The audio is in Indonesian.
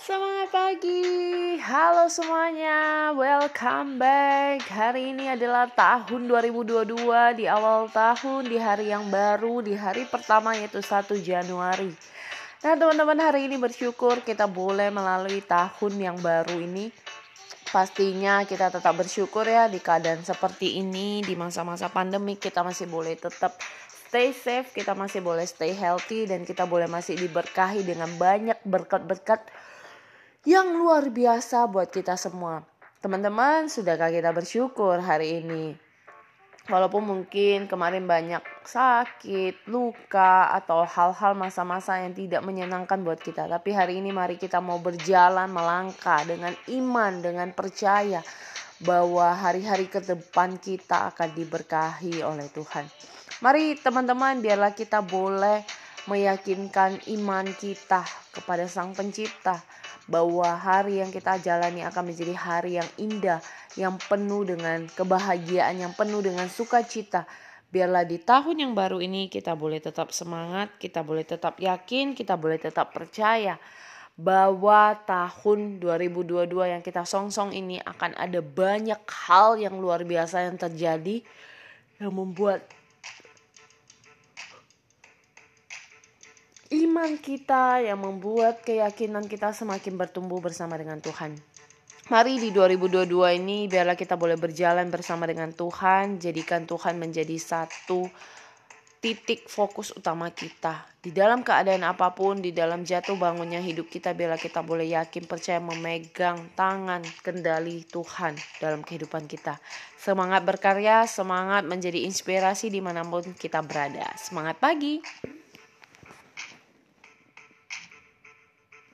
Selamat pagi, halo semuanya, welcome back. Hari ini adalah tahun 2022 di awal tahun, di hari yang baru, di hari pertama yaitu 1 Januari. Nah teman-teman hari ini bersyukur kita boleh melalui tahun yang baru ini. Pastinya kita tetap bersyukur ya di keadaan seperti ini, di masa-masa pandemi kita masih boleh tetap stay safe, kita masih boleh stay healthy dan kita boleh masih diberkahi dengan banyak berkat-berkat yang luar biasa buat kita semua. Teman-teman, sudahkah kita bersyukur hari ini? Walaupun mungkin kemarin banyak sakit, luka, atau hal-hal masa-masa yang tidak menyenangkan buat kita. Tapi hari ini mari kita mau berjalan melangkah dengan iman, dengan percaya bahwa hari-hari ke depan kita akan diberkahi oleh Tuhan. Mari teman-teman biarlah kita boleh meyakinkan iman kita kepada Sang Pencipta bahwa hari yang kita jalani akan menjadi hari yang indah, yang penuh dengan kebahagiaan, yang penuh dengan sukacita. Biarlah di tahun yang baru ini kita boleh tetap semangat, kita boleh tetap yakin, kita boleh tetap percaya bahwa tahun 2022 yang kita songsong ini akan ada banyak hal yang luar biasa yang terjadi yang membuat iman kita yang membuat keyakinan kita semakin bertumbuh bersama dengan Tuhan. Mari di 2022 ini biarlah kita boleh berjalan bersama dengan Tuhan, jadikan Tuhan menjadi satu titik fokus utama kita. Di dalam keadaan apa pun, di dalam jatuh bangunnya hidup kita, biarlah kita boleh yakin percaya memegang tangan kendali Tuhan dalam kehidupan kita. Semangat berkarya, semangat menjadi inspirasi di mana pun kita berada. Semangat pagi!